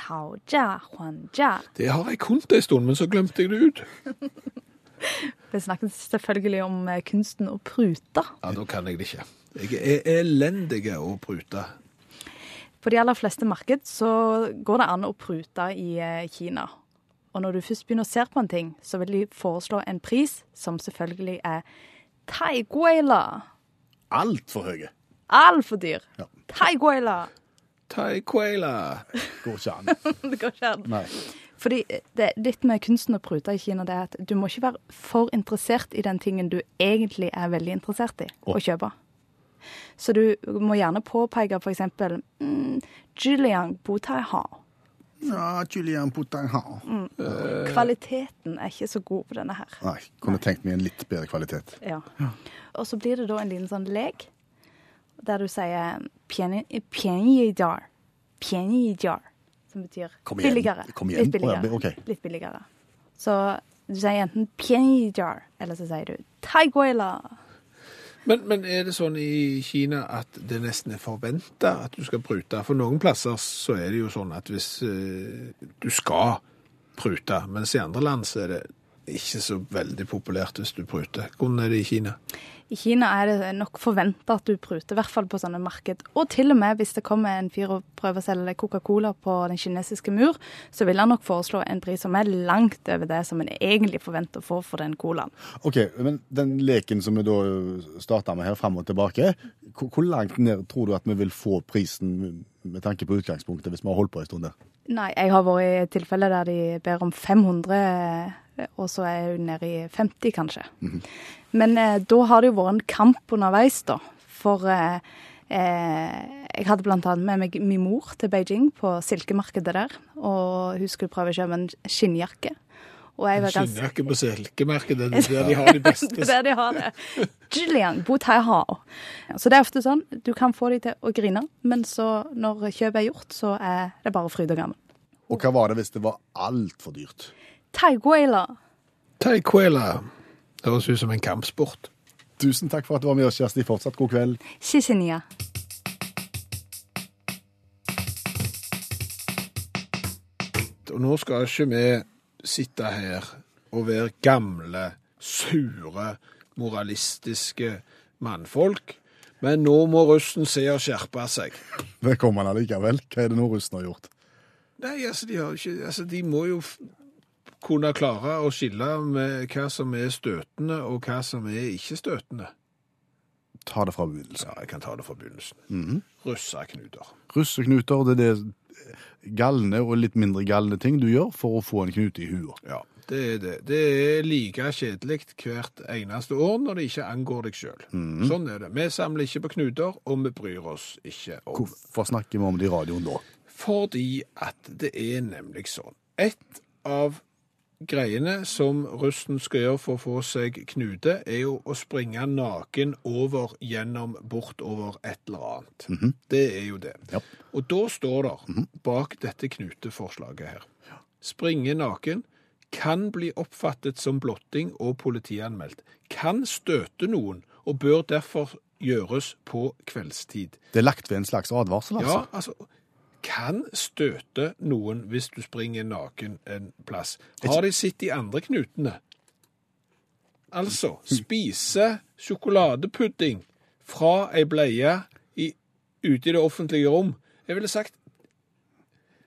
Taojia huanjia. Det har jeg kunnet en stund, men så glemte jeg det ut. Vi snakket selvfølgelig om eh, kunsten å prute. Ja, da kan jeg det ikke. Jeg er elendig å prute. På de aller fleste marked så går det an å prute i Kina. Og når du først begynner å se på en ting, så vil de foreslå en pris som selvfølgelig er taiguela. altfor høye. Altfor dyr. Ja. Taiguela. Taiguela. Går ikke an. Det går ikke an. Nei. Fordi det, litt med kunsten å prute i Kina, det er at du må ikke være for interessert i den tingen du egentlig er veldig interessert i Å. å kjøpe. Så du må gjerne påpeke for eksempel mm, Julian Botai hao. Ja, Julian Putang ha. Kvaliteten er ikke så god på denne her. Nei, kunne tenkt meg en litt bedre kvalitet. Ja. Og så blir det da en liten sånn lek der du sier jar. Pieni. Som betyr Kom igjen. billigere. Kom igjen. Litt billigere. Oh, ja, okay. Litt billigere. Så du sier enten pieni jar, eller så sier du taiguela. Men, men er det sånn i Kina at det nesten er forventa at du skal prute? For noen plasser så er det jo sånn at hvis eh, du skal prute, mens i andre land så er det ikke så veldig populært hvis du pruter. Hvordan er det i Kina? I Kina er det nok forventa at du pruter, i hvert fall på sånne marked. Og til og med hvis det kommer en fyr og prøver å selge Coca-Cola på den kinesiske mur, så vil han nok foreslå en pris som er langt over det som en egentlig forventer å få for den colaen. Ok, men den leken som vi da starta med her, fram og tilbake, hvor, langt ned tror du at vi vil få prisen med tanke på utgangspunktet, hvis vi har holdt på en stund der? Nei, jeg har vært i tilfeller der de ber om 500, og så er hun nede i 50, kanskje. Men eh, da har det jo vært en kamp underveis, da. For eh, eh, jeg hadde annet med meg min mor til Beijing på silkemarkedet der. Og hun skulle prøve å kjøpe en skinnjakke. Og jeg var Skinnjakke på silkemarkedet, det er der de har de beste. det er der de har det. Julian, bo Taihao. Så det er ofte sånn, du kan få de til å grine, men så når kjøpet er gjort, så er det bare fryd og gammen. Og hva var det hvis det var altfor dyrt? Taiguela. Taikwaila. Høres ut som en kampsport. Tusen takk for at du var med oss, Kjersti. Fortsatt god kveld. Shishinia. Og nå skal ikke vi sitte her og være gamle, sure, moralistiske mannfolk, men nå må russen se og skjerpe seg. Det kommer han allikevel. Hva er det nå russen har gjort? Nei, altså, de, har ikke, altså, de må jo kunne klare å skille med hva som er støtende, og hva som er ikke støtende. Ta det fra begynnelsen. Ja, jeg kan ta det fra begynnelsen. Russeknuter. Russeknuter, det er det galne og litt mindre galne ting du gjør for å få en knute i huet. Ja, det er det. Det er like kjedelig hvert eneste år når det ikke angår deg sjøl. Sånn er det. Vi samler ikke på knuter, og vi bryr oss ikke om Hvorfor snakker vi om det i radioen da? Fordi at det er nemlig sånn. Et av greiene som russen skal gjøre for å få seg knute, er jo å springe naken over gjennom bortover et eller annet. Det er jo det. Ja. Og da står det bak dette knuteforslaget her. Springe naken kan bli oppfattet som blotting og politianmeldt. Kan støte noen og bør derfor gjøres på kveldstid. Det er lagt ved en slags advarsel, altså. Ja, altså, kan støte noen hvis du springer naken en plass. Har de sett de andre knutene? Altså, spise sjokoladepudding fra ei bleie ute i det offentlige rom. Jeg ville sagt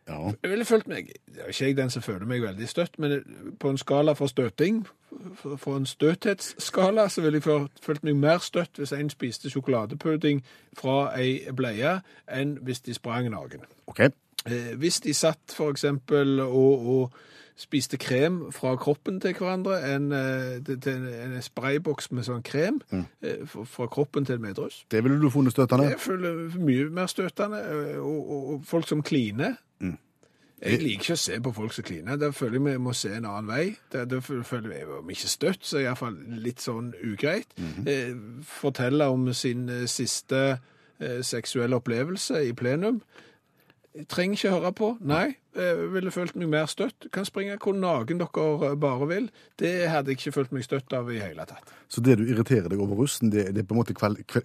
Ja. Jeg ville følt meg Det er ikke jeg den som føler meg veldig støtt, men på en skala for støting, for, for en støthetsskala, så ville jeg følt- meg mer støtt hvis en spiste sjokoladepudding fra ei bleie, enn hvis de sprang naken. OK. Eh, hvis de satt eksempel og, og spiste krem fra kroppen til hverandre, en, eh, til en sprayboks med sånn krem mm. fra fra kroppen til en medrus, Det ville du funnet støtende? jeg føler mye mer støtende, eh, og, og, og folk som kliner. Jeg liker ikke å se på folk som kliner. Da føler jeg vi må se en annen vei. Da, føler jeg om ikke støtt, så iallfall litt sånn ugreit. eh, fortelle om sin eh, siste eh, seksuelle opplevelse i plenum. Trenger ikke høre på. Nei, jeg ville følt meg mer støtt. Kan springe hvor naken dere bare vil. Det hadde jeg ikke følt meg støtt av i hele tatt. Så det du irriterer deg over russen, det, det er på en måte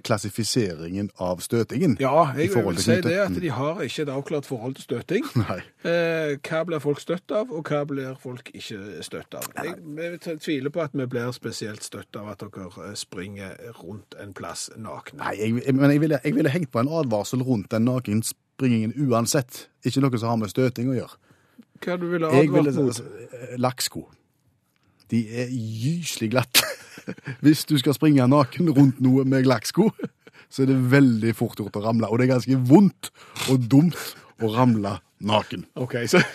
klassifiseringen av støtingen? Ja, jeg vil si det at Mm. de har ikke et avklart forhold til støting. Nei. Eh, hva blir folk støtt av, og hva blir folk ikke støtt av? Jeg, jeg tviler på at vi blir spesielt støtt av at dere eh, springer rundt en plass nakne. Nei, jeg, men jeg ville, jeg ville hengt på en advarsel rundt den nakenspringingen uansett. Ikke noe som har med støting å gjøre. Hva du ville advart ville mot? Lakksko. De er gyselig glatte. Hvis du skal springe naken rundt noe med lakksko, så er det veldig fort gjort å ramle. Og det er ganske vondt og dumt å ramle naken. Ok, så...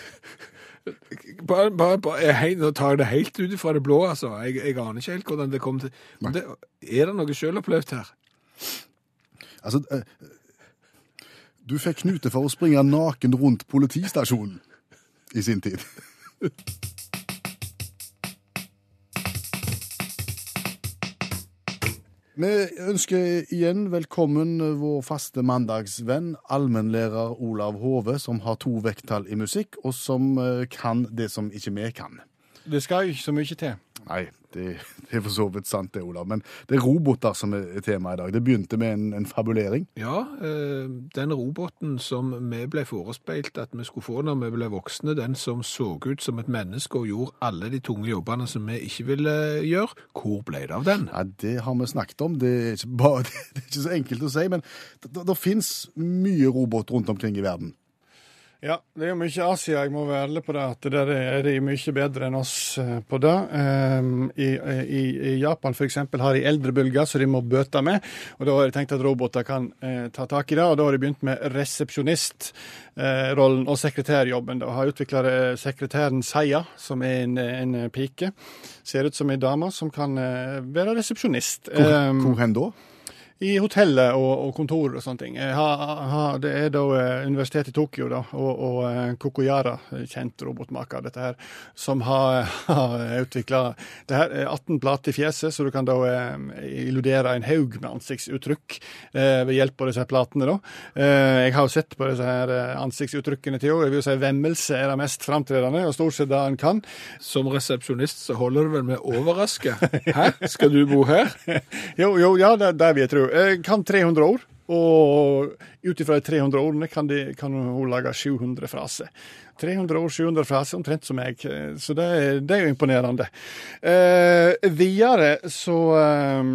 Bare, bare, bare, jeg, nå tar jeg det helt ut fra det blå, altså. Jeg, jeg aner ikke helt hvordan det kom til. Det, er det noe sjølopplevd her? Altså, eh, du fikk Knute for å springe naken rundt politistasjonen i sin tid. Vi ønsker igjen velkommen vår faste mandagsvenn, allmennlærer Olav Hove, som har to vekttall i musikk, og som eh, kan det som ikke vi kan. Det skal jo ikke så mye til. Nei, det, det er for så vidt sant det, Olav. Men det er roboter som er temaet i dag. Det begynte med en, en fabulering. Ja, eh, den roboten som vi ble forespeilt at vi skulle få når vi ble voksne, den som så ut som et menneske og gjorde alle de tunge jobbene som vi ikke ville gjøre, hvor ble det av den? Ja, Det har vi snakket om. Det er ikke, bare, det er ikke så enkelt å si, men det, det fins mye robot rundt omkring i verden. Ja, det er jo mye Asia, jeg må være ærlig på det, at der er de mye bedre enn oss eh, på det. Um, i, i, I Japan f.eks. har de eldrebølger som de må bøte med, og da har de tenkt at roboter kan eh, ta tak i det, og da har de begynt med resepsjonistrollen og sekretærjobben. Da har utvikla sekretæren Saya, som er en, en pike. Ser ut som ei dame som kan eh, være resepsjonist. Hvor, Um, hvor hen da? I hotellet og, og kontor og sånne ting. Ha, har, det er da eh, Universitetet i Tokyo da, og, og eh, Kokoyara, kjent robotmaker, dette her, som har, har utvikla det her er 18 plater i fjeset, så du kan da eh, illudere en haug med ansiktsuttrykk eh, ved hjelp av disse platene. da. Eh, jeg har jo sett på disse her eh, ansiktsuttrykkene til henne. Jeg vil si vemmelse er det mest framtredende, og stort sett det en kan. Som resepsjonist så holder det vel med å overraske. Hæ, skal du bo her? Jo, jo, ja, det er det vi tror. Jeg kan 300 ord, og ut ifra de 300 ordene kan, de, kan hun lage 700 fraser. 300 ord, 700 fraser, omtrent som meg, så det, det er jo imponerende. Eh, videre så eh,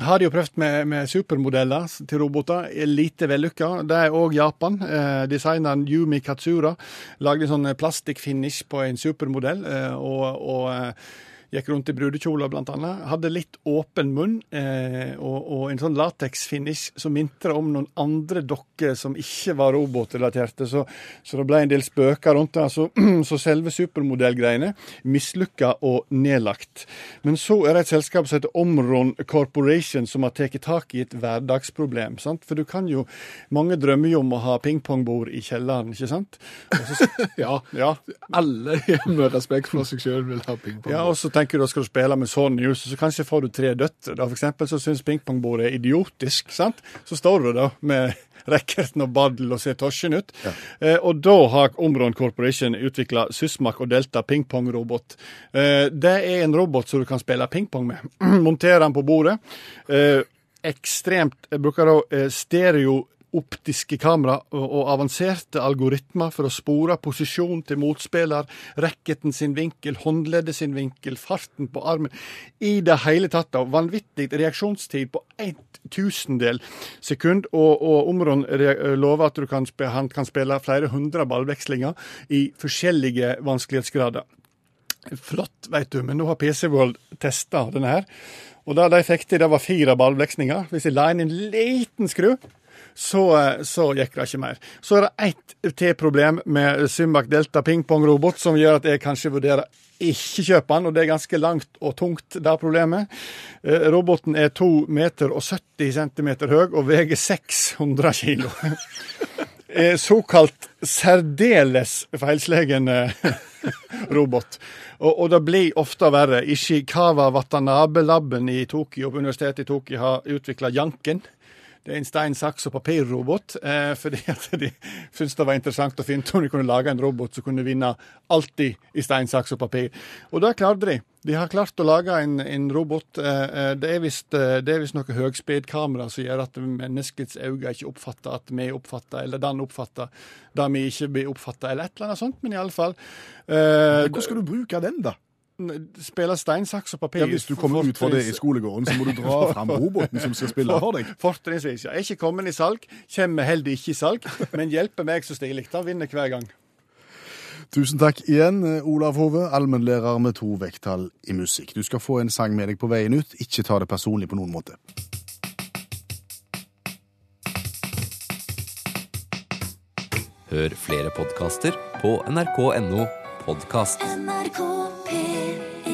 har de jo prøvd med, med supermodeller til roboter. Er Lite vellykka. Det er òg Japan. Eh, designeren Yumi Katsura lagde sånn plastikkfinish på en supermodell. Eh, og, og eh, Gikk rundt i brudekjoler, blant annet. Hadde litt åpen munn eh, og, og en sånn lateksfinish som minte om noen andre dokker som ikke var robotrelaterte. Så, så det ble en del spøker rundt det. Så, så selve supermodellgreiene mislykka og nedlagt. Men så er det et selskap som heter Omron Corporation som har tatt tak i et hverdagsproblem. sant? For du kan jo Mange drømmer jo om å ha pingpongbord i kjelleren, ikke sant? Så, Ja, ja, alle med respekt for seg selv vil ha pingpong. Ja, og så tenker du da skal du spille med sånn news, så kanskje får du tre døtre. da, eksempel så syns pingpongbordet er idiotisk, sant? Så står du da med racketen og badel og ser tosjen ut. Eh, og da har Omron Corporation utvikla Sysmak og Delta pingpongrobot. Eh, det er en robot som du kan spille pingpong med. Montere den på bordet. Eh, ekstremt Jeg bruker da eh, stereo optiske kamera og, avanserte algoritmer for å spore posisjon til motspiller, racketen sin vinkel, håndleddet sin vinkel, farten på armen. I det hele tatt da, vanvittig reaksjonstid på en tusendel sekund, og, og Omron lover at kan, han kan spille flere hundre ballvekslinger i forskjellige vanskelighetsgrader. Flott, vet du, men nå har PC World testa denne her. Og det de fikk til, det var fire ballvekslinger. Hvis jeg la inn en liten skru, så, eh, så gikk det ikke mer. Så er det ett til problem med Symbak Delta pingpongrobot som gjør at jeg kanskje vurderer ikke kjøpe den, og det er ganske langt og tungt, det problemet. Eh, Roboten er 2 meter og 70 cm høy og veier 600 kilo. Eh, Såkalt særdeles feilslegen eh, robot. Og, og det blir ofte verre. Ishikawa Watanabe-laben i Tokyo, på Universitetet i Tokyo har utvikla Janken. Det er en stein, saks og papirrobot, eh, fordi at de syntes det var interessant å finne ut om de kunne lage en robot som kunne vinne alltid i stein, saks og papir. Og det klarte de. De har klart å lage en, en robot. Eh, eh, det visst eh, det er visst noe høgspedkamera som gjør at menneskets øyne ikke oppfatter at vi oppfatter, eller den oppfatter det vi ikke blir oppfatta, eller et eller annet sånt. Men i alle fall. Eh, Hvordan skal du bruke den, da? Spille stein, saks og papir. Ja, hvis du kommer ut fra det i skolegården, så må du dra fram roboten som skal spille for deg. Fortrinnsvis, ja. Er ikke kommet i salg, kommer heller ikke i salg, men hjelper meg så stilig. Da vinner hver gang. Tusen takk igjen, Olav Hove, allmennlærer med to vekttall i musikk. Du skal få en sang med deg på veien ut. Ikke ta det personlig på noen måte. Hør flere podkaster på nrk.no podkast. NRK P1